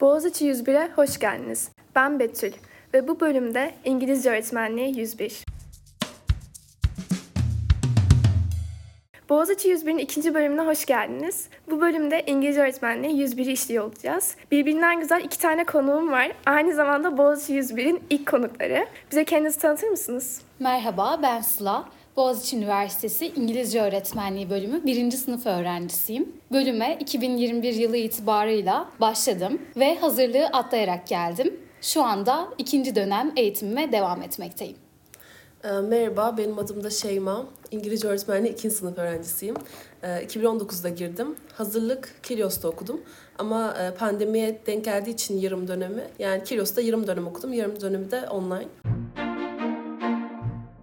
Boğaziçi 101'e hoş geldiniz. Ben Betül ve bu bölümde İngilizce öğretmenliği 101. Boğaziçi 101'in ikinci bölümüne hoş geldiniz. Bu bölümde İngilizce öğretmenliği 101'i işliyor olacağız. Birbirinden güzel iki tane konuğum var. Aynı zamanda Boğaziçi 101'in ilk konukları. Bize kendinizi tanıtır mısınız? Merhaba, ben Sıla. Boğaziçi Üniversitesi İngilizce Öğretmenliği bölümü 1. sınıf öğrencisiyim. Bölüme 2021 yılı itibarıyla başladım ve hazırlığı atlayarak geldim. Şu anda ikinci dönem eğitimime devam etmekteyim. Ee, Merhaba, benim adım da Şeyma. İngilizce öğretmenliği 2. sınıf öğrencisiyim. Ee, 2019'da girdim. Hazırlık Kilios'ta okudum. Ama e, pandemiye denk geldiği için yarım dönemi, yani Kilios'ta yarım dönem okudum. Yarım dönemi de online.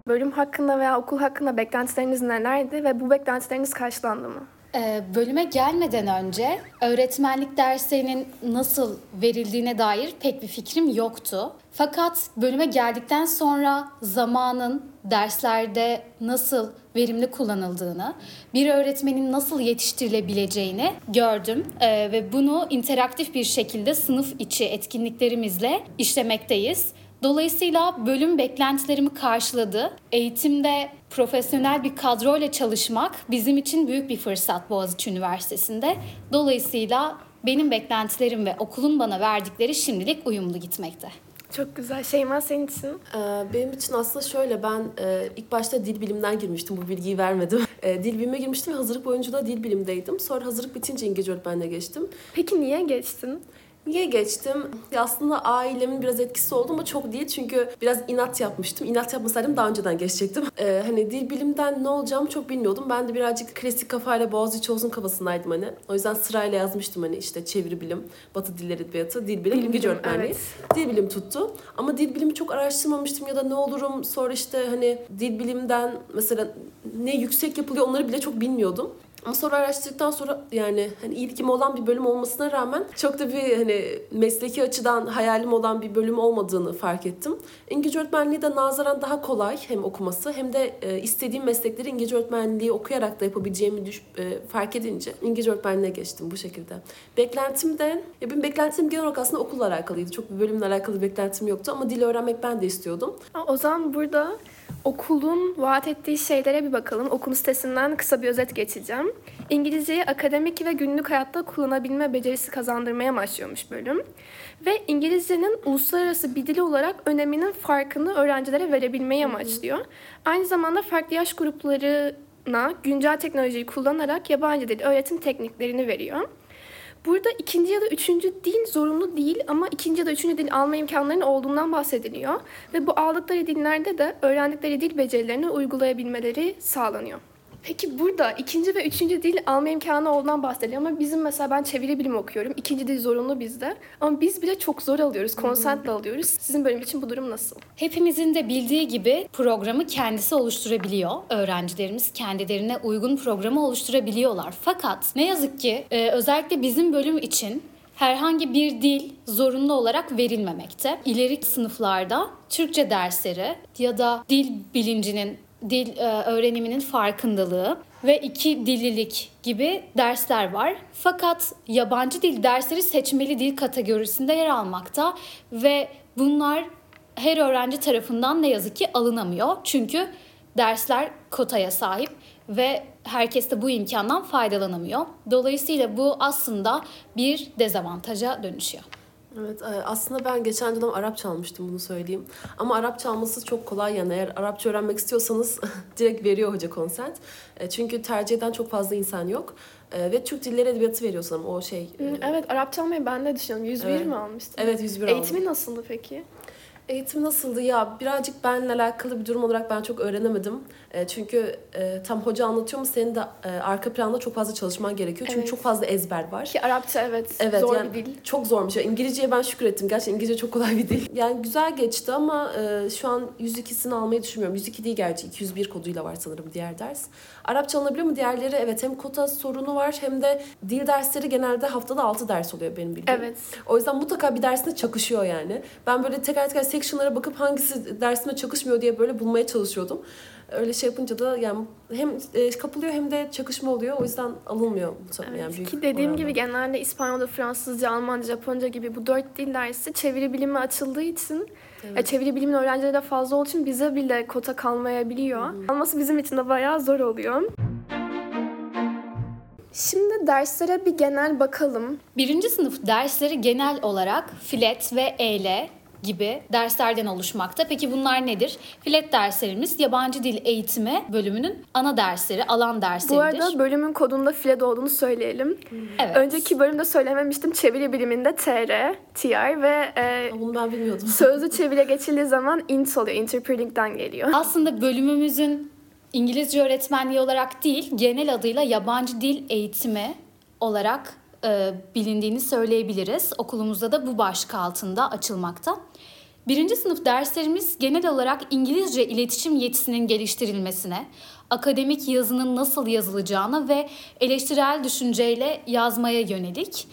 Bölüm hakkında veya okul hakkında beklentileriniz nelerdi ve bu beklentileriniz karşılandı mı? Ee, bölüme gelmeden önce öğretmenlik derslerinin nasıl verildiğine dair pek bir fikrim yoktu. Fakat bölüme geldikten sonra zamanın derslerde nasıl verimli kullanıldığını, bir öğretmenin nasıl yetiştirilebileceğini gördüm Ee, ve bunu interaktif bir şekilde sınıf içi etkinliklerimizle işlemekteyiz. Dolayısıyla bölüm beklentilerimi karşıladı. Eğitimde profesyonel bir kadroyla çalışmak bizim için büyük bir fırsat Boğaziçi Üniversitesi'nde. Dolayısıyla benim beklentilerim ve okulun bana verdikleri şimdilik uyumlu gitmekte. Çok güzel. Şeyma senin için? Ee, Benim için aslında şöyle, ben e, ilk başta dil bilimden girmiştim, bu bilgiyi vermedim. E, Dil bilime girmiştim ve hazırlık boyunca da dil bilimdeydim. Sonra hazırlık bitince İngilizce öğretmenliğe geçtim. Peki niye geçtin? Niye geçtim? Aslında ailemin biraz etkisi oldu ama çok değil çünkü biraz inat yapmıştım. İnat yapmasaydım daha önceden geçecektim. Ee, hani dil bilimden ne olacağımı çok bilmiyordum. Ben de birazcık klasik kafayla Boğaziçi olsun kafasındaydım hani. O yüzden sırayla yazmıştım hani işte çeviri bilim, batı dilleri edebiyatı, dil bilim, İngilizce öğretmenliği. evet. Dil bilim tuttu. Ama dil bilimi çok araştırmamıştım ya da ne olurum sonra işte hani dil bilimden mesela ne yüksek yapılıyor onları bile çok bilmiyordum. Ama sonra araştırdıktan sonra yani hani ilgim olan bir bölüm olmasına rağmen çok da bir hani mesleki açıdan hayalim olan bir bölüm olmadığını fark ettim. İngilizce öğretmenliği de nazaran daha kolay hem okuması hem de e, istediğim meslekleri İngilizce öğretmenliği okuyarak da yapabileceğimi düş- e, fark edince İngilizce öğretmenliğine geçtim bu şekilde. Beklentim de, ya benim beklentim genel olarak aslında okulla alakalıydı. Çok bir bölümle alakalı beklentim yoktu ama dil öğrenmek ben de istiyordum. O zaman burada okulun vaat ettiği şeylere bir bakalım. Okul sitesinden kısa bir özet geçeceğim. İngilizceyi akademik ve günlük hayatta kullanabilme becerisi kazandırmaya amaçlıyormuş bölüm. Ve İngilizcenin uluslararası bir dil olarak öneminin farkını öğrencilere verebilmeyi amaçlıyor. Aynı zamanda farklı yaş gruplarına güncel teknolojiyi kullanarak yabancı dil öğretim tekniklerini veriyor. Burada ikinci ya da üçüncü dil zorunlu değil ama ikinci ya da üçüncü dil alma imkanlarının olduğundan bahsediliyor. Ve bu aldıkları dillerde de öğrendikleri dil becerilerini uygulayabilmeleri sağlanıyor. Peki burada ikinci ve üçüncü dil alma imkanı olduğundan bahsediliyor ama bizim mesela ben çeviri bilimi okuyorum. İkinci dil zorunlu bizde. Ama biz bile çok zor alıyoruz, konsentle alıyoruz. Sizin bölüm için bu durum nasıl? Hepimizin de bildiği gibi programı kendisi oluşturabiliyor. Öğrencilerimiz kendilerine uygun programı oluşturabiliyorlar. Fakat ne yazık ki e, özellikle bizim bölüm için herhangi bir dil zorunlu olarak verilmemekte. İleri sınıflarda Türkçe dersleri ya da dil bilincinin, dil e, öğreniminin farkındalığı ve iki dillilik gibi dersler var. Fakat yabancı dil dersleri seçmeli dil kategorisinde yer almakta ve bunlar her öğrenci tarafından ne yazık ki alınamıyor. Çünkü dersler kotaya sahip ve herkes de bu imkandan faydalanamıyor. Dolayısıyla bu aslında bir dezavantaja dönüşüyor. Evet e, aslında ben geçen dönem Arapça almıştım bunu söyleyeyim. Ama Arapça alması çok kolay yani eğer Arapça öğrenmek istiyorsanız direkt veriyor hoca konsent. E, Çünkü tercih eden çok fazla insan yok. E, Ve Türk Dilleri Edebiyatı veriyor sanırım o şey. Evet, Arapça almayı ben de düşünüyorum. 101 Evet. mi almıştın? Evet 101 aldım. Eğitimi nasıldı peki? Eğitim nasıldı ya? Birazcık benimle alakalı bir durum olarak ben çok öğrenemedim. E, çünkü e, tam hoca anlatıyor mu senin de e, arka planda çok fazla çalışman gerekiyor. Çünkü Evet. çok fazla ezber var. Ki Arapça evet, Evet zor yani bir dil. çok zormuş. Yani İngilizceye ben şükür ettim. Gerçekten İngilizce çok kolay bir dil. Yani güzel geçti ama e, şu an 102'sini almayı düşünmüyorum. 102 değil gerçi 201 koduyla var sanırım diğer ders. Arapça alınabiliyor mu? Diğerleri evet hem kota sorunu var hem de dil dersleri genelde haftada 6 ders oluyor benim bildiğim. Evet. O yüzden mutlaka bir dersinde çakışıyor yani. Ben böyle teker teker section'lara bakıp hangisi dersime çakışmıyor diye böyle bulmaya çalışıyordum. öyle şey yapınca da yani hem e, kapılıyor hem de çakışma oluyor. O yüzden alınmıyor muhtemelen. Yani büyük Ki dediğim oranda. gibi genelde İspanyolca, Fransızca, Almanca, Japonca gibi bu dört dil dersi çeviri bilimi açıldığı için Evet. ya çeviri bilimin öğrencileri de fazla olduğu için bize bile kota kalmayabiliyor. Alması bizim için de bayağı zor oluyor. Şimdi derslere bir genel bakalım. Birinci sınıf dersleri genel olarak filet ve eyle gibi derslerden oluşmakta. Peki bunlar nedir? Filet derslerimiz yabancı dil eğitimi bölümünün ana dersleri, alan Bu dersleridir. arada bölümün kodunda FLED olduğunu söyleyelim. evet. Önceki bölümde söylememiştim. Çeviri biliminde TR, TR ve e, Bunu ben bilmiyordum. sözlü çevire geçildiği zaman INT oluyor. Interpreting'den geliyor. Aslında bölümümüzün İngilizce öğretmenliği olarak değil, genel adıyla yabancı dil eğitimi olarak e, bilindiğini söyleyebiliriz. Okulumuzda da bu başlık altında açılmakta. Birinci sınıf derslerimiz genel olarak İngilizce iletişim yetisinin geliştirilmesine, akademik yazının nasıl yazılacağına ve eleştirel düşünceyle yazmaya yönelik.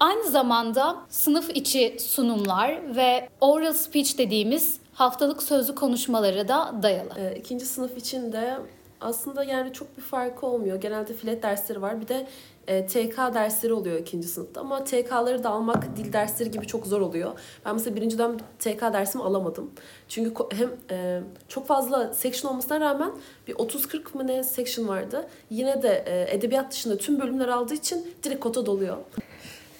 Aynı zamanda sınıf içi sunumlar ve oral speech dediğimiz haftalık sözlü konuşmaları da dayalı. Ee, ikinci sınıf için de aslında yani çok bir farkı olmuyor. Genelde filet dersleri var. Bir de e, TK dersleri oluyor ikinci sınıfta. Ama TK'ları da almak dil dersleri gibi çok zor oluyor. Ben mesela birinci dönem TK dersimi alamadım. Çünkü hem e, çok fazla section olmasına rağmen bir 30-40 mı ne section vardı. Yine de e, edebiyat dışında tüm bölümler aldığı için direkt kota doluyor.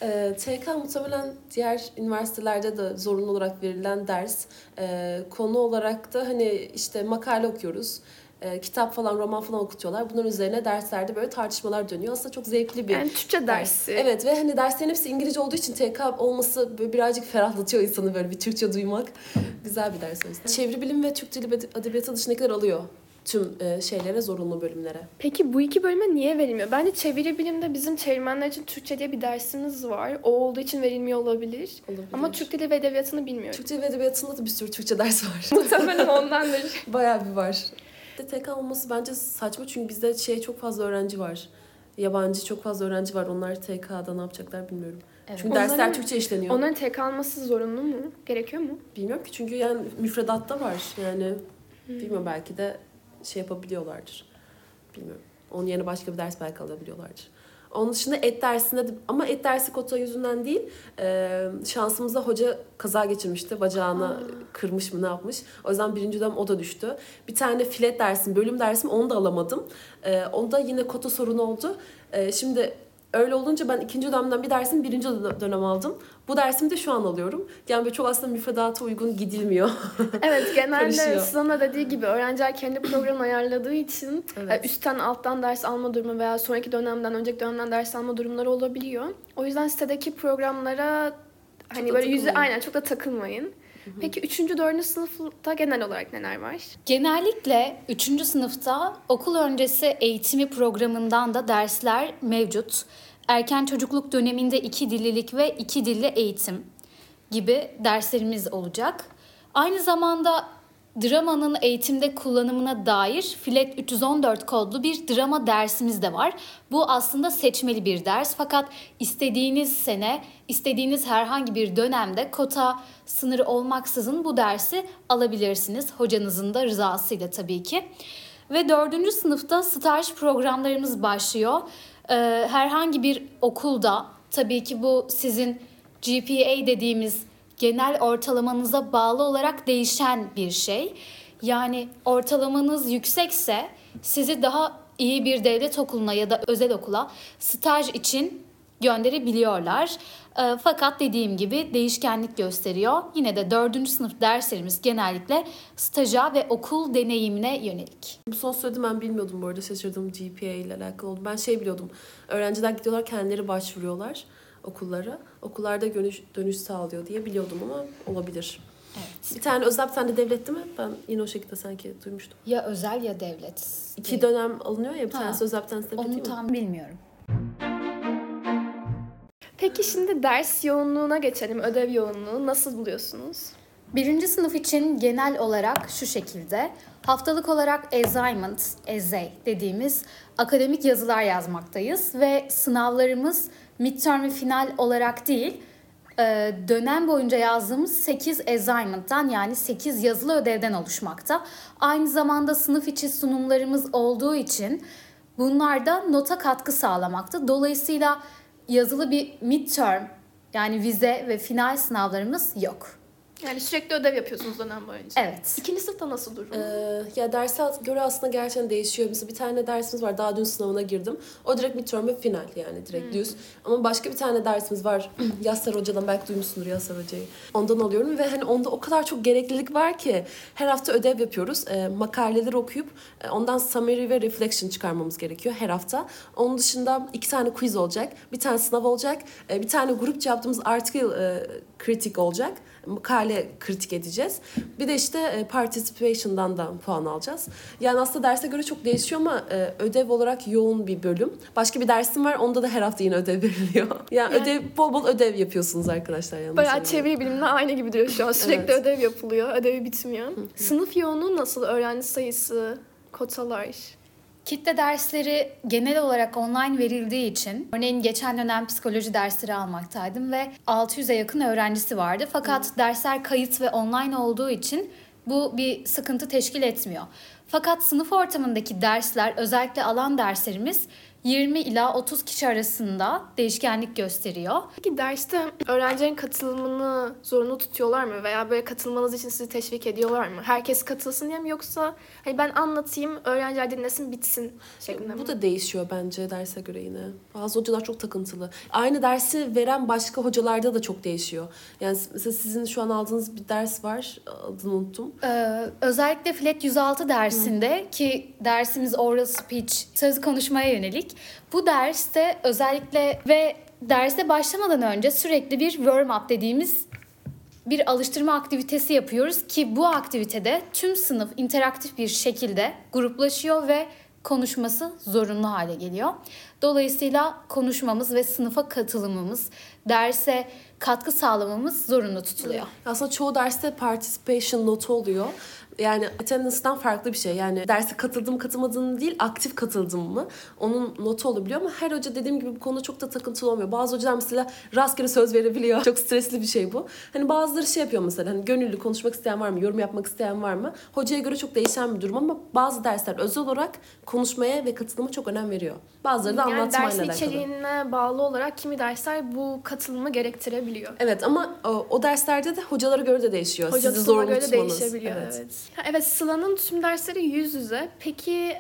Ee, TK muhtemelen diğer üniversitelerde de zorunlu olarak verilen ders. Ee, konu olarak da hani işte makale okuyoruz. Ee, kitap falan, roman falan okutuyorlar. Bunların üzerine derslerde böyle tartışmalar dönüyor. Aslında çok zevkli bir Yani Türkçe dersi. Evet ve hani derslerin hepsi İngilizce olduğu için TK olması böyle birazcık ferahlatıyor insanı böyle bir Türkçe duymak. Güzel bir ders o yüzden. Çeviri bilim ve Türk dili edebiyatı dışındakiler alıyor tüm e, şeylere, zorunlu bölümlere. Peki bu iki bölüme niye verilmiyor? Bence çeviri bilimde bizim çevirmenler için Türkçe diye bir dersimiz var. O olduğu için verilmiyor olabilir. Olabilir. Ama Türk dili ve edebiyatını bilmiyorum. Türk dili ve edebiyatında da bir sürü Türkçe ders var. Muhtemelen ondandır. Bayağı bir var. De TK olması bence saçma çünkü bizde şey çok fazla öğrenci var. Yabancı çok fazla öğrenci var. Onlar TK'da ne yapacaklar bilmiyorum. Evet. Çünkü dersler Onların- Türkçe işleniyor. Onların tek alması zorunlu mu? Gerekiyor mu? Bilmiyorum ki çünkü yani müfredatta var. Yani bilmiyorum belki de şey yapabiliyorlardır. Bilmiyorum. Onun yerine başka bir ders belki alabiliyorlardır. Onun dışında et dersinde de, ama et dersi kota yüzünden değil e, şansımızda hoca kaza geçirmişti. Bacağını kırmış mı ne yapmış. O yüzden birinci dönem o da düştü. Bir tane filet dersim, bölüm dersim onu da alamadım. E, onda yine kota sorunu oldu. E, şimdi öyle olunca ben ikinci dönemden bir dersim birinci dö- dönem aldım. Bu dersimi de şu an alıyorum. Yani böyle çok aslında müfredata uygun gidilmiyor. Evet genelde da dediği gibi öğrenciler kendi programını ayarladığı için Evet. e, üstten alttan ders alma durumu veya sonraki dönemden önceki dönemden ders alma durumları olabiliyor. O yüzden sitedeki programlara hani da böyle yüzü aynen çok da takılmayın. Peki 3. 4. sınıfta genel olarak neler var? Genellikle 3. sınıfta okul öncesi eğitimi programından da dersler mevcut. Erken çocukluk döneminde iki dillilik ve iki dilli eğitim gibi derslerimiz olacak. Aynı zamanda dramanın eğitimde kullanımına dair Filet 314 kodlu bir drama dersimiz de var. Bu aslında seçmeli bir ders fakat istediğiniz sene, istediğiniz herhangi bir dönemde kota sınırı olmaksızın bu dersi alabilirsiniz. Hocanızın da rızasıyla tabii ki. Ve dördüncü sınıfta staj programlarımız başlıyor. Ee, herhangi bir okulda tabii ki bu sizin GPA dediğimiz genel ortalamanıza bağlı olarak değişen bir şey. Yani ortalamanız yüksekse sizi daha iyi bir devlet okuluna ya da özel okula staj için gönderebiliyorlar. Ee, fakat dediğim gibi değişkenlik gösteriyor. Yine de dördüncü sınıf derslerimiz genellikle staja ve okul deneyimine yönelik. Bu son söylediğim ben bilmiyordum bu arada şaşırdım GPA ile alakalı oldu. Ben şey biliyordum. Öğrenciler gidiyorlar kendileri başvuruyorlar okullara. Okullarda dönüş, dönüş sağlıyor diye biliyordum ama olabilir. Evet. Bir tane özel bir tane de devletti mi? Ben yine o şekilde sanki duymuştum. Ya özel ya devlet. İki dönem alınıyor ya bir Ha. tanesi özel bir tanesi devlet değil Onu mi? tam bilmiyorum. Peki şimdi ders yoğunluğuna geçelim. Ödev yoğunluğu nasıl buluyorsunuz? Birinci sınıf için genel olarak şu şekilde. Haftalık olarak assignment, essay dediğimiz akademik yazılar yazmaktayız. Ve sınavlarımız midterm ve final olarak değil, e, dönem boyunca yazdığımız 8 assignment'tan yani 8 yazılı ödevden oluşmakta. Aynı zamanda sınıf içi sunumlarımız olduğu için bunlar da nota katkı sağlamakta. Dolayısıyla yazılı bir midterm yani vize ve final sınavlarımız yok. Yani sürekli ödev yapıyorsunuz dönem boyunca. Evet. İkinci sınıfta nasıl durum? Ee, ya derse göre aslında gerçekten değişiyor. Mesela bir tane dersimiz var. Daha dün sınavına girdim. O direkt midterm ve final yani direkt düz. Ama başka bir tane dersimiz var. Yassar Hoca'dan belki duymuşsundur Yassar Hoca'yı. Ondan alıyorum ve hani onda o kadar çok gereklilik var ki her hafta ödev yapıyoruz. Ee, makaleleri okuyup e, ondan summary ve reflection çıkarmamız gerekiyor her hafta. Onun dışında iki tane quiz olacak. Bir tane sınav olacak. e, bir tane grupça yaptığımız article e, kritik olacak. Makale kritik edeceğiz. Bir de işte e, participation'dan da puan alacağız. Yani aslında derse göre çok değişiyor ama e, ödev olarak yoğun bir bölüm. Başka bir dersim var. Onda da her hafta yine ödev veriliyor. Yani, Yani- ödev bol bol ödev yapıyorsunuz arkadaşlar. Yanlış Bayağı çeviri bilimle aynı gibi duruyor şu an. Sürekli Evet. ödev yapılıyor. Ödevi bitmiyor. Sınıf yoğunluğu nasıl? Öğrenci sayısı, kotalar. Kitle dersleri genel olarak online verildiği için örneğin geçen dönem psikoloji dersleri almaktaydım ve 600'e yakın öğrencisi vardı. Fakat dersler kayıt ve online olduğu için bu bir sıkıntı teşkil etmiyor. Fakat sınıf ortamındaki dersler özellikle alan derslerimiz 20 ila 30 kişi arasında değişkenlik gösteriyor. Peki derste öğrencilerin katılımını zorunlu tutuyorlar mı? Veya böyle katılmanız için sizi teşvik ediyorlar mı? Herkes katılsın diye mi? Yoksa hani ben anlatayım, öğrenciler dinlesin, bitsin şeklinde mi? Bu da değişiyor bence derse göre yine. Bazı hocalar çok takıntılı. Aynı dersi veren başka hocalarda da çok değişiyor. Yani mesela sizin şu an aldığınız bir ders var. Adını unuttum. Ee, özellikle FLET 106 dersinde ki dersimiz oral speech, söz konuşmaya yönelik. Bu derste özellikle ve derse başlamadan önce sürekli bir warm up dediğimiz bir alıştırma aktivitesi yapıyoruz ki bu aktivitede tüm sınıf interaktif bir şekilde gruplaşıyor ve konuşması zorunlu hale geliyor. Dolayısıyla konuşmamız ve sınıfa katılımımız, derse katkı sağlamamız zorunlu tutuluyor. Aslında çoğu derste participation notu oluyor. Yani attendance'dan farklı bir şey. Yani derse katıldım katılmadım değil, aktif katıldım mı? Onun notu olabiliyor ama her hoca dediğim gibi bu konuda çok da takıntılı olmuyor. Bazı hocalar mesela rastgele söz verebiliyor. Çok stresli bir şey bu. Hani bazıları şey yapıyor mesela hani gönüllü konuşmak isteyen var mı, yorum yapmak isteyen var mı? Hocaya göre çok değişen bir durum ama bazı dersler özel olarak konuşmaya ve katılıma çok önem veriyor. Bazıları da yani anlatmayla dersin alakalı. içeriğine bağlı olarak kimi dersler bu katılımı gerektirebiliyor. Evet ama o, o derslerde de hocalara göre de değişiyor. Hoca Sizi zorlu göre tutmanız. değişebiliyor. Evet. Ha, evet Sıla'nın tüm dersleri yüz yüze. Peki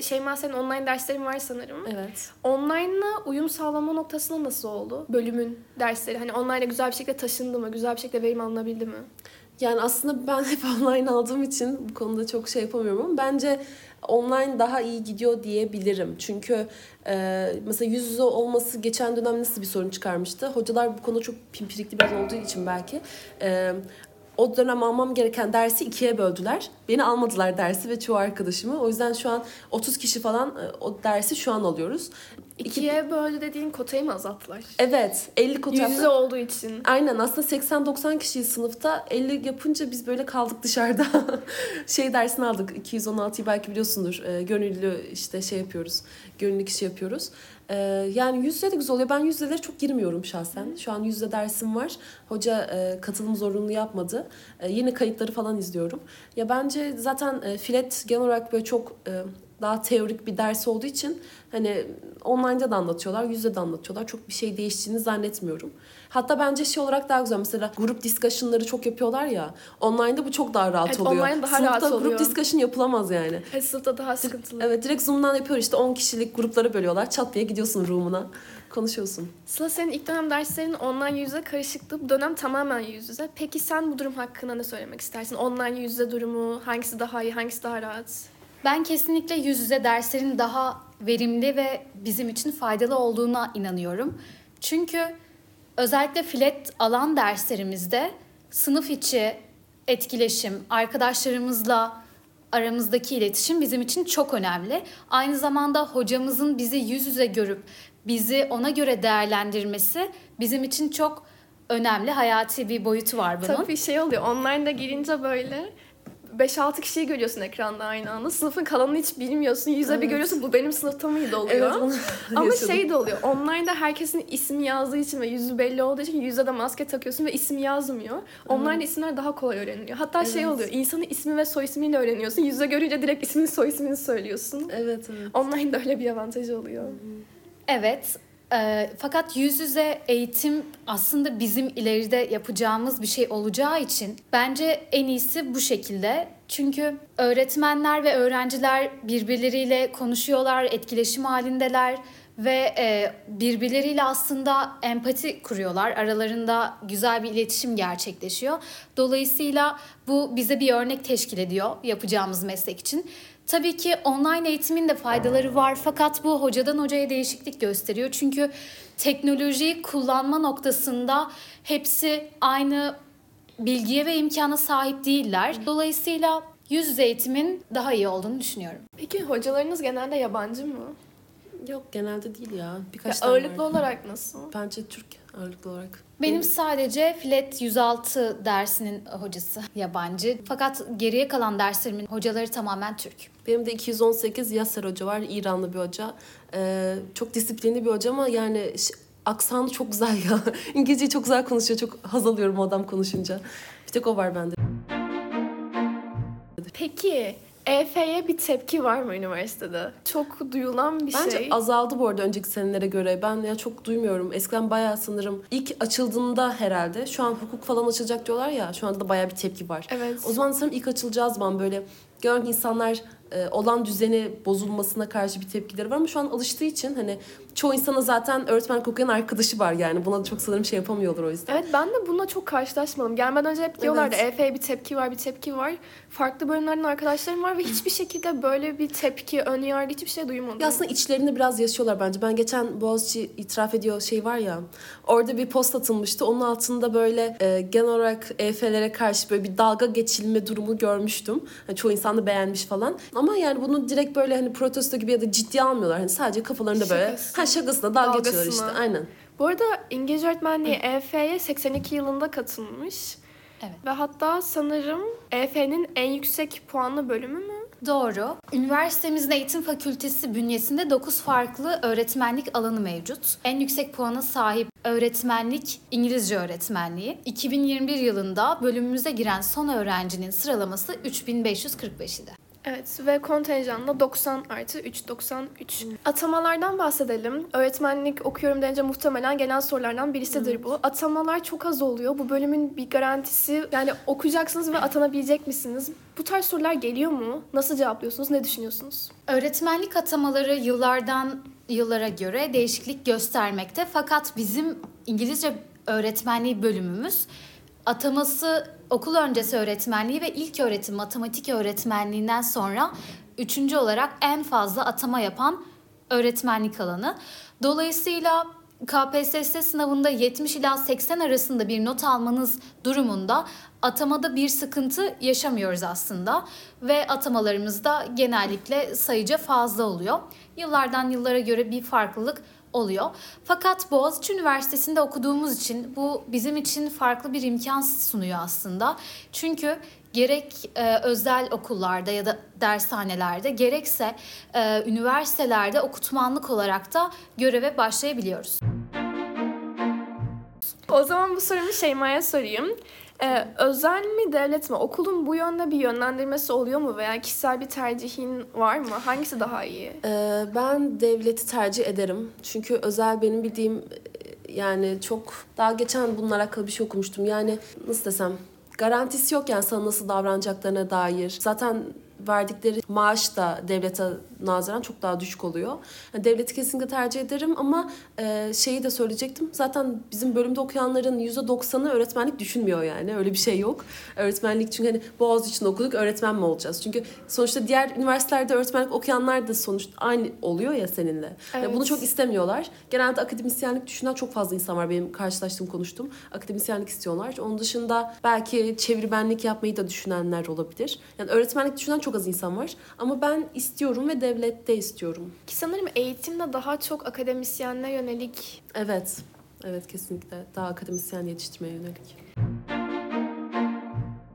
Şeyma senin online derslerin var sanırım. Evet. Online'la uyum sağlama noktasında nasıl oldu? Bölümün dersleri. Hani online'a güzel bir şekilde taşındı mı? Güzel bir şekilde verim alınabildi mi? Yani aslında ben hep online aldığım için bu konuda çok şey yapamıyorum ama bence online daha iyi gidiyor diyebilirim. Çünkü e, mesela yüz yüze olması geçen dönem nasıl bir sorun çıkarmıştı? Hocalar bu konuda çok pimpirikli biraz olduğu için belki e, o dönem almam gereken dersi ikiye böldüler. Beni almadılar dersi ve çoğu arkadaşımı. O yüzden şu an 30 kişi falan e, o dersi şu an alıyoruz. İki- İkiye böldü dediğin kotayı mı azalttılar? Evet 50 kota Yüz yüze olduğu için. Aynen aslında 80-90 kişiyi sınıfta 50 yapınca biz böyle kaldık dışarıda. şey dersini aldık 216'yı belki biliyorsundur. Ee, gönüllü işte şey yapıyoruz. Gönüllü kişi yapıyoruz. Ee, yani yüz yüze de güzel oluyor. Ben yüz yüzelere çok girmiyorum şahsen. Şu an yüz yüze dersim var. Hoca e, katılım zorunlu yapmadı. E, yine kayıtları falan izliyorum. Ya bence zaten e, filet genel olarak böyle çok e, daha teorik bir ders olduğu için hani online'da da anlatıyorlar, yüzde de anlatıyorlar. Çok bir şey değiştiğini zannetmiyorum. Hatta bence şey olarak daha güzel. Mesela grup discussion'ları çok yapıyorlar ya. Online'da bu çok daha rahat Evet, oluyor. online daha Sınıfta rahat oluyor. grup discussion yapılamaz yani. Evet, sınıfta daha sıkıntılı. Evet direkt Zoom'dan yapıyor işte 10 kişilik gruplara bölüyorlar. Çat diye gidiyorsun room'una. Konuşuyorsun. Sıla senin ilk dönem derslerin online yüz yüze karışıktı. Bu dönem tamamen yüz yüze. Peki sen bu durum hakkında ne söylemek istersin? Online yüz yüze durumu hangisi daha iyi, hangisi daha rahat? Ben kesinlikle yüz yüze derslerin daha verimli ve bizim için faydalı olduğuna inanıyorum. Çünkü özellikle filet alan derslerimizde sınıf içi etkileşim, arkadaşlarımızla aramızdaki iletişim bizim için çok önemli. Aynı zamanda hocamızın bizi yüz yüze görüp bizi ona göre değerlendirmesi bizim için çok önemli, hayati bir boyutu var bunun. Tabii şey oluyor. Online'da girince böyle 5-6 kişiyi görüyorsun ekranda aynı anda. Sınıfın kalanını hiç bilmiyorsun. Yüze bir Evet. görüyorsun bu benim sınıfta mıydı oluyor. Evet, Ama yaşadım. şey de oluyor. Online'da herkesin ismi yazdığı için ve yüzü belli olduğu için yüzde de maske takıyorsun ve isim yazmıyor. Online'da isimler daha kolay öğreniliyor. Hatta şey Evet. oluyor. insanın ismi ve soy ismiyle öğreniyorsun. Yüzde görünce direkt ismini soy ismini söylüyorsun. Evet evet. Online'da öyle bir avantajı oluyor. Evet. E, fakat yüz yüze eğitim aslında bizim ileride yapacağımız bir şey olacağı için bence en iyisi bu şekilde. Çünkü öğretmenler ve öğrenciler birbirleriyle konuşuyorlar, etkileşim halindeler ve e, birbirleriyle aslında empati kuruyorlar. Aralarında güzel bir iletişim gerçekleşiyor. Dolayısıyla bu bize bir örnek teşkil ediyor yapacağımız meslek için. Tabii ki online eğitimin de faydaları var fakat bu hocadan hocaya değişiklik gösteriyor. Çünkü teknolojiyi kullanma noktasında hepsi aynı bilgiye ve imkana sahip değiller. Dolayısıyla yüz yüze eğitimin daha iyi olduğunu düşünüyorum. Peki hocalarınız genelde yabancı mı? Yok genelde değil ya. Ya Birkaç tane ağırlıklı var. olarak nasıl? Bence Türk ağırlıklı olarak. Benim sadece Filet 106 dersinin hocası yabancı. Fakat geriye kalan derslerimin hocaları tamamen Türk. Benim de 218 Yasser Hoca var. İranlı bir hoca. Ee, çok disiplinli bir hoca ama yani aksanı çok güzel ya. İngilizceyi çok güzel konuşuyor. Çok haz alıyorum o adam konuşunca. Bir tek o var bende. Peki EF'ye bir tepki var mı üniversitede? Çok duyulan bir Bence şey. azaldı bu arada önceki senelere göre. Ben ya çok duymuyorum. Eskiden bayağı sanırım ilk açıldığında herhalde şu an hukuk falan açılacak diyorlar ya. Şu anda da bayağı bir tepki var. Evet. O zaman sanırım ilk açılacağı zaman böyle gören insanlar e, olan düzeni bozulmasına karşı bir tepkileri var ama şu an alıştığı için hani çoğu insana zaten öğretmen okuyan arkadaşı var yani. Buna da çok sanırım şey yapamıyorlar o yüzden. Evet ben de bununla çok karşılaşmadım. Gelmeden önce hep diyorlardı Evet. EF'ye bir tepki var, bir tepki var. Farklı bölümlerden arkadaşlarım var ve hiçbir şekilde böyle bir tepki, ön yargı hiçbir şey duymadım. Ya aslında içlerinde biraz yaşıyorlar bence. Ben geçen Boğaziçi itiraf ediyor şey var ya. Orada bir post atılmıştı. Onun altında böyle e, genel olarak EF'lere karşı böyle bir dalga geçilme durumu görmüştüm. Hani çoğu insan da beğenmiş falan. Ama yani bunu direkt böyle hani protesto gibi ya da ciddiye almıyorlar. Hani sadece kafalarında böyle Şakası. ha şakasına dalga geçiyorlar Dalgasına. işte. Aynen. Bu arada İngilizce öğretmenliği EF'ye 82 yılında katılmış. Evet. Ve hatta sanırım EF'nin en yüksek puanlı bölümü mü? Doğru. Üniversitemizin eğitim fakültesi bünyesinde 9 farklı öğretmenlik alanı mevcut. En yüksek puana sahip öğretmenlik İngilizce öğretmenliği. 2021 yılında bölümümüze giren son öğrencinin sıralaması 3545 idi. Evet ve kontenjanla 90 artı 3, 93. Atamalardan bahsedelim. Öğretmenlik okuyorum denince muhtemelen gelen sorulardan birisidir bu. Atamalar çok az oluyor. Bu bölümün bir garantisi yani okuyacaksınız ve atanabilecek misiniz? Bu tarz sorular geliyor mu? Nasıl cevaplıyorsunuz? Ne düşünüyorsunuz? Öğretmenlik atamaları yıllardan yıllara göre değişiklik göstermekte. Fakat bizim İngilizce öğretmenliği bölümümüz ataması okul öncesi öğretmenliği ve ilk öğretim matematik öğretmenliğinden sonra üçüncü olarak en fazla atama yapan öğretmenlik alanı. Dolayısıyla KPSS sınavında 70 ila 80 arasında bir not almanız durumunda atamada bir sıkıntı yaşamıyoruz aslında ve atamalarımız da genellikle sayıca fazla oluyor. Yıllardan yıllara göre bir farklılık oluyor. Fakat Boğaziçi Üniversitesi'nde okuduğumuz için bu bizim için farklı bir imkan sunuyor aslında. Çünkü gerek e, özel okullarda ya da dershanelerde gerekse e, üniversitelerde okutmanlık olarak da göreve başlayabiliyoruz. O zaman bu sorumu Şeyma'ya sorayım. Ee, özel mi devlet mi? Okulun bu yönde bir yönlendirmesi oluyor mu veya kişisel bir tercihin var mı? Hangisi daha iyi? Ee, ben devleti tercih ederim. Çünkü özel benim bildiğim e, yani çok daha geçen bununla alakalı bir şey okumuştum. Yani nasıl desem garantisi yok yani sana nasıl davranacaklarına dair. Zaten verdikleri maaş da devlete nazaran çok daha düşük oluyor. Yani devleti kesinlikle tercih ederim ama e, şeyi de söyleyecektim. Zaten bizim bölümde okuyanların %90'ı öğretmenlik düşünmüyor yani. Öyle bir şey yok. Öğretmenlik çünkü hani Boğaziçi'nde okuduk öğretmen mi olacağız? Çünkü sonuçta diğer üniversitelerde öğretmenlik okuyanlar da sonuçta aynı oluyor ya seninle. Yani Evet. bunu çok istemiyorlar. Genelde akademisyenlik düşünen çok fazla insan var benim karşılaştığım konuştum. Akademisyenlik istiyorlar. Onun dışında belki çevirmenlik yapmayı da düşünenler olabilir. Yani öğretmenlik düşünen çok az insan var. Ama ben istiyorum ve devlette istiyorum. Ki sanırım eğitimde daha çok akademisyenle yönelik Evet. Evet kesinlikle. Daha akademisyen yetiştirmeye yönelik.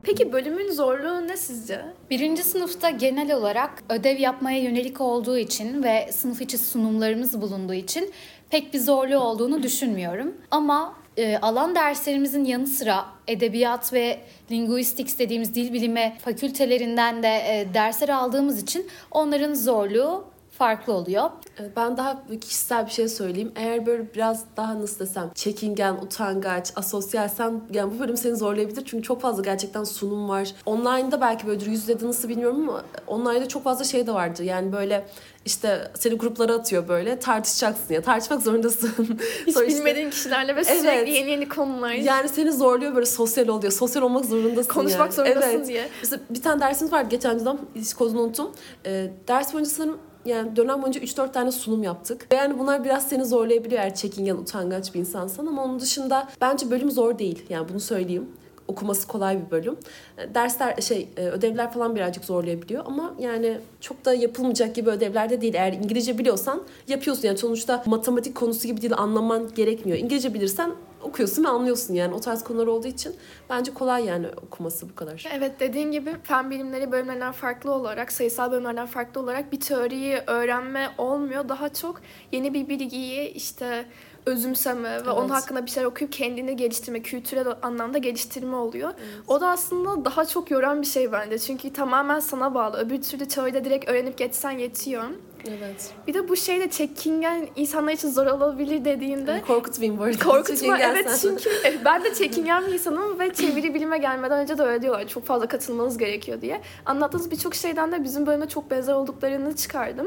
Peki bölümün zorluğu ne sizce? Birinci sınıfta genel olarak ödev yapmaya yönelik olduğu için ve sınıf içi sunumlarımız bulunduğu için pek bir zorluğu olduğunu düşünmüyorum. Ama e, alan derslerimizin yanı sıra edebiyat ve linguistics dediğimiz dil bilimi fakültelerinden de e, dersler aldığımız için onların zorluğu farklı oluyor. Evet, Ben daha kişisel bir şey söyleyeyim. Eğer böyle biraz daha nasıl desem çekingen, utangaç, asosyalsen yani bu bölüm seni zorlayabilir. Çünkü çok fazla gerçekten sunum var. Online'da belki böyledir. Yüz yüze de nasıl bilmiyorum ama online'da çok fazla şey de vardı. Yani böyle işte seni gruplara atıyor böyle tartışacaksın ya. Tartışmak zorundasın. Hiç Sonra işte- bilmediğin kişilerle ve sürekli Evet. yeni yeni konular. Yani seni zorluyor böyle sosyal oluyor. Sosyal olmak zorundasın Konuşmak yani. zorundasın evet. diye. Mesela bir tane dersimiz vardı geçen dönem hiç kodunu unuttum. Ee, ders boyunca sanırım yani dönem boyunca 3-4 tane sunum yaptık. Yani bunlar biraz seni zorlayabiliyor eğer çekingen, utangaç bir insansan ama onun dışında bence bölüm zor değil. Yani bunu söyleyeyim. Okuması kolay bir bölüm. Ee, Dersler şey e, ödevler falan birazcık zorlayabiliyor ama yani çok da yapılmayacak gibi ödevler de değil. Eğer İngilizce biliyorsan yapıyorsun yani sonuçta matematik konusu gibi değil anlaman gerekmiyor. İngilizce bilirsen okuyorsun ve anlıyorsun yani o tarz konular olduğu için bence kolay yani okuması bu kadar. Evet dediğin gibi fen bilimleri bölümlerinden farklı olarak, sayısal bölümlerden farklı olarak bir teoriyi öğrenme olmuyor. Daha çok yeni bir bilgiyi işte özümseme ve onun Evet. hakkında bir şeyler okuyup kendini geliştirme, kültürel anlamda geliştirme oluyor. O da aslında daha çok yoran bir şey bence. Çünkü tamamen sana bağlı. Öbür türlü teoride direkt öğrenip geçsen yetiyor. Evet. Bir de bu şey de çekingen insanlar için zor olabilir dediğinde Korkutmayayım bu arada. Korkutma evet çünkü e, ben de çekingen bir insanım ve çeviri bilime gelmeden önce de öyle diyorlar. Çok fazla katılmanız gerekiyor diye. Anlattığınız birçok şeyden de bizim bölüme çok benzer olduklarını çıkardım.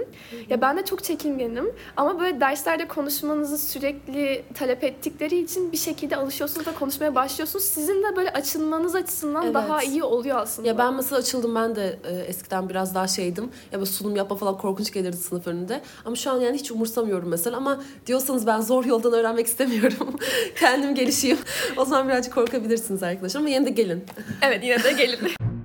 Ya ben de çok çekingenim ama böyle derslerde konuşmanızı sürekli talep ettikleri için bir şekilde alışıyorsunuz ve konuşmaya başlıyorsunuz. Sizin de böyle açılmanız açısından Evet. daha iyi oluyor aslında. Ya ben mesela açıldım ben de e, eskiden biraz daha şeydim. Ya böyle sunum yapma falan korkunç gelirdi sınıf önünde. Ama şu an yani hiç umursamıyorum mesela. Ama diyorsanız ben zor yoldan öğrenmek istemiyorum. Kendim gelişeyim. O zaman birazcık korkabilirsiniz arkadaşlar ama yine de gelin. Evet yine de gelin.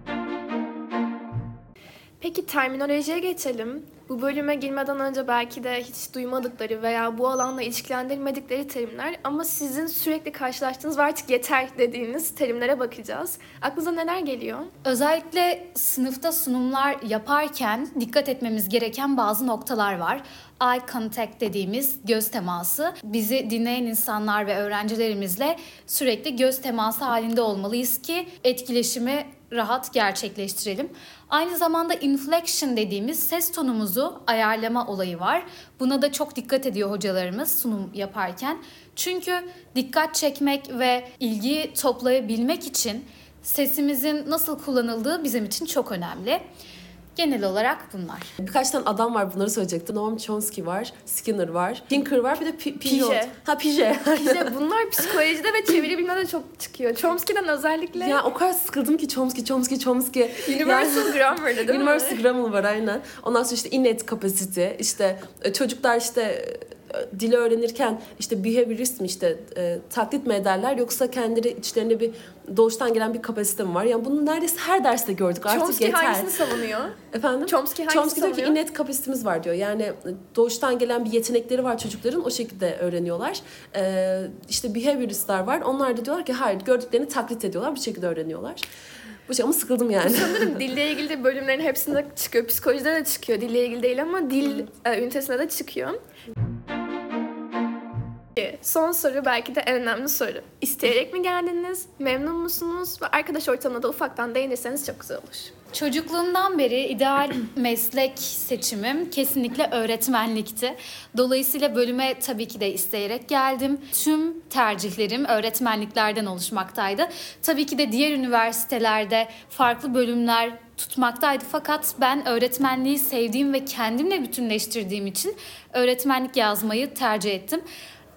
Peki terminolojiye geçelim. Bu bölüme girmeden önce belki de hiç duymadıkları veya bu alanla ilişkilendirmedikleri terimler ama sizin sürekli karşılaştığınız ve artık yeter dediğiniz terimlere bakacağız. Aklınıza neler geliyor? Özellikle sınıfta sunumlar yaparken dikkat etmemiz gereken bazı noktalar var. Eye contact dediğimiz göz teması. Bizi dinleyen insanlar ve öğrencilerimizle sürekli göz teması halinde olmalıyız ki etkileşimi rahat gerçekleştirelim. Aynı zamanda inflection dediğimiz ses tonumuzu ayarlama olayı var. Buna da çok dikkat ediyor hocalarımız sunum yaparken. Çünkü dikkat çekmek ve ilgiyi toplayabilmek için sesimizin nasıl kullanıldığı bizim için çok önemli. Genel olarak bunlar. Birkaç tane adam var bunları söyleyecektim. Noam Chomsky var, Skinner var, Pinker var bir de P- Piaget. Piaget. Ha Piaget. İşte bunlar psikolojide ve çeviri bilimde de çok çıkıyor. Chomsky'den özellikle ya o kadar sıkıldım ki Chomsky, Chomsky, Chomsky. Universal Grammar'da değil mi? Universal Grammar var aynen. Ondan sonra işte innate capacity, işte e, çocuklar işte dili öğrenirken işte behaviorist mi işte e, taklit mi ederler yoksa kendileri içlerinde bir doğuştan gelen bir kapasite mi var? Yani bunu neredeyse her derste gördük artık Chomsky yeter. hangisini savunuyor? Efendim? Chomsky hangisini Chomsky diyor ki innate kapasitemiz var diyor. Yani doğuştan gelen bir yetenekleri var çocukların o şekilde öğreniyorlar. Ee, işte behavioristler var. Onlar da diyorlar ki hayır gördüklerini taklit ediyorlar bir şekilde öğreniyorlar. Bu şey ama sıkıldım yani. Sanırım dille ilgili de bölümlerin hepsinde çıkıyor. Psikolojide de çıkıyor. Dille ilgili değil ama dil e, ünitesinde de çıkıyor. Son soru belki de en önemli soru. İsteyerek mi geldiniz? Memnun musunuz? Ve arkadaş ortamına da ufaktan değinirseniz çok güzel olur. Çocukluğumdan beri ideal meslek seçimim kesinlikle öğretmenlikti. Dolayısıyla bölüme tabii ki de isteyerek geldim. Tüm tercihlerim öğretmenliklerden oluşmaktaydı. Tabii ki de diğer üniversitelerde farklı bölümler tutmaktaydı fakat ben öğretmenliği sevdiğim ve kendimle bütünleştirdiğim için öğretmenlik yazmayı tercih ettim.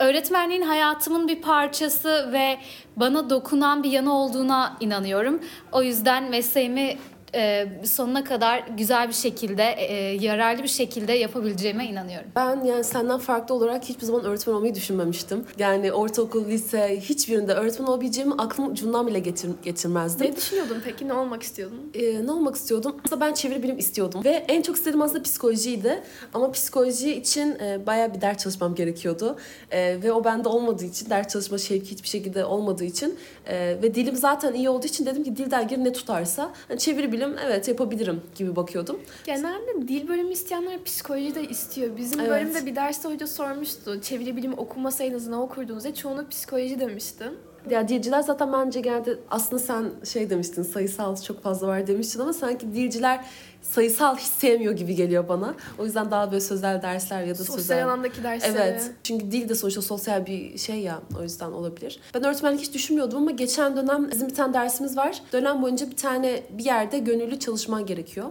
Öğretmenliğin hayatımın bir parçası ve bana dokunan bir yanı olduğuna inanıyorum. O yüzden mesleğimi e, sonuna kadar güzel bir şekilde, e, yararlı bir şekilde yapabileceğime inanıyorum. Ben yani senden farklı olarak hiçbir zaman öğretmen olmayı düşünmemiştim. Yani ortaokul, lise hiçbirinde öğretmen olabileceğimi aklım ucundan bile getir, getirmezdim. Ne düşünüyordun peki? Ne olmak istiyordun? Ee, ne olmak istiyordum? Aslında ben çeviri bilim istiyordum. Ve en çok istediğim aslında psikolojiydi. Ama psikoloji için e, bayağı bir ders çalışmam gerekiyordu. E, ve o bende olmadığı için, ders çalışma şevki hiçbir şekilde olmadığı için e, ve dilim zaten iyi olduğu için dedim ki dilden gir ne tutarsa. Hani çeviri bilim evet yapabilirim gibi bakıyordum. Genelde dil bölümü isteyenler psikoloji de istiyor. Bizim Evet. bölümde bir derste hoca sormuştu. Çeviri bilimi okumasaydınız ne okurdunuz diye. Çoğunluk psikoloji demişti. Ya dilciler zaten bence genelde aslında sen şey demiştin sayısal çok fazla var demiştin ama sanki dilciler sayısal hiç sevmiyor gibi geliyor bana. O yüzden daha böyle sözel dersler ya da Sosyal sözel alandaki dersleri. Evet. Çünkü dil de sonuçta sosyal bir şey ya. O yüzden olabilir. Ben öğretmenlik hiç düşünmüyordum ama geçen dönem bizim bir tane dersimiz var. Dönem boyunca bir tane bir yerde gönüllü çalışman gerekiyor.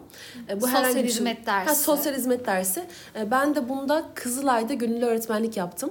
E, Sosyal herhangi bir şey- hizmet dersi. Ha, sosyal hizmet dersi. E, Ben de bunda Kızılay'da gönüllü öğretmenlik yaptım.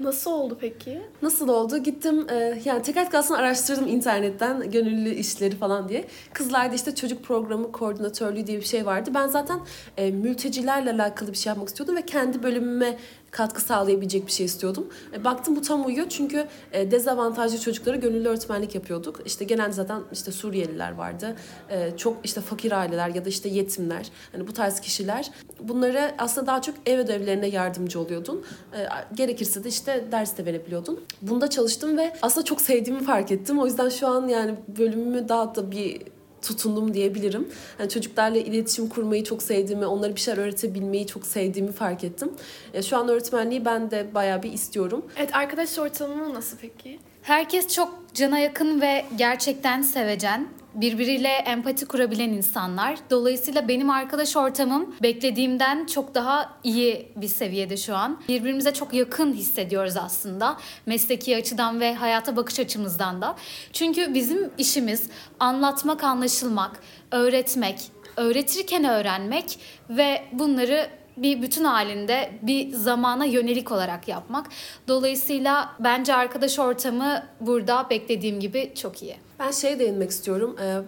Nasıl oldu peki? Nasıl oldu? Gittim e, yani teker kalsın araştırdım internetten gönüllü işleri falan diye. Kızılay'da işte çocuk programı koordinatörlüğü diye bir şey vardı. Ben zaten e, mültecilerle alakalı bir şey yapmak istiyordum ve kendi bölümüme katkı sağlayabilecek bir şey istiyordum. E, baktım bu tam uyuyor çünkü e, dezavantajlı çocuklara gönüllü öğretmenlik yapıyorduk. İşte genelde zaten işte Suriyeliler vardı. E, çok işte fakir aileler ya da işte yetimler. Hani bu tarz kişiler. Bunlara aslında daha çok ev ödevlerine yardımcı oluyordun. E, gerekirse de işte ders de verebiliyordun. Bunda çalıştım ve aslında çok sevdiğimi fark ettim. O yüzden şu an yani bölümümü daha da bir tutundum diyebilirim. Yani çocuklarla iletişim kurmayı çok sevdiğimi, onlara bir şeyler öğretebilmeyi çok sevdiğimi fark ettim. E, şu an öğretmenliği ben de bayağı bir istiyorum. Evet arkadaş ortamı nasıl peki? Herkes çok cana yakın ve gerçekten sevecen. Birbiriyle empati kurabilen insanlar. Dolayısıyla benim arkadaş ortamım beklediğimden çok daha iyi bir seviyede şu an. Birbirimize çok yakın hissediyoruz aslında. Mesleki açıdan ve hayata bakış açımızdan da. Çünkü bizim işimiz anlatmak, anlaşılmak, öğretmek, öğretirken öğrenmek ve bunları bir bütün halinde bir zamana yönelik olarak yapmak. Dolayısıyla bence arkadaş ortamı burada beklediğim gibi çok iyi. Ben şeye değinmek istiyorum. Ee,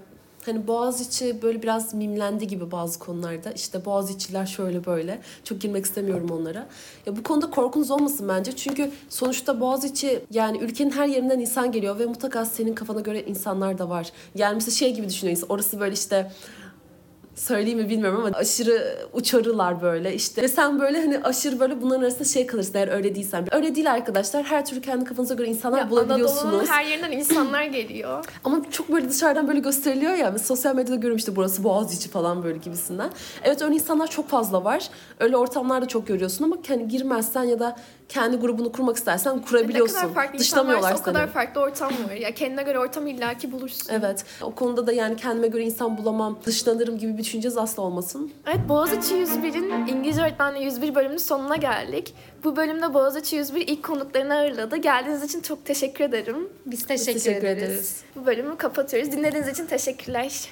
hani Boğaziçi böyle biraz mimlendi gibi bazı konularda. İşte Boğaziçi'ler şöyle böyle. Çok girmek istemiyorum onlara. Ya bu konuda korkunuz olmasın bence. Çünkü sonuçta Boğaziçi yani ülkenin her yerinden insan geliyor ve mutlaka senin kafana göre insanlar da var. Yani mesela şey gibi düşünüyor. Orası böyle işte söyleyeyim mi bilmiyorum ama aşırı uçarılar böyle işte. Ve sen böyle hani aşırı böyle bunların arasında şey kalırsın eğer öyle değilsen. Öyle değil arkadaşlar. Her türlü kendi kafanıza göre insanlar Ya bulabiliyorsunuz. Anadolu'nun her yerinden insanlar geliyor. Ama çok böyle dışarıdan böyle gösteriliyor ya. Mesela sosyal medyada görüyorum işte burası Boğaziçi falan böyle gibisinden. Evet öyle insanlar çok fazla var. Öyle ortamlarda çok görüyorsun ama hani girmezsen ya da kendi grubunu kurmak istersen ne kurabiliyorsun. kadar farklı Dışlamıyorlar varsa o kadar seni. farklı ortam var. Ya kendine göre ortamı illaki bulursun. Evet. O konuda da yani kendime göre insan bulamam, dışlanırım gibi bir düşünceniz asla olmasın. Evet Boğaziçi 101'in İngilizce öğretmenliği 101 bölümünün sonuna geldik. Bu bölümde Boğaziçi 101 ilk konuklarını ağırladı. Geldiğiniz için çok teşekkür ederim. Biz teşekkür, teşekkür ederiz. ederiz. Bu bölümü kapatıyoruz. Dinlediğiniz için teşekkürler.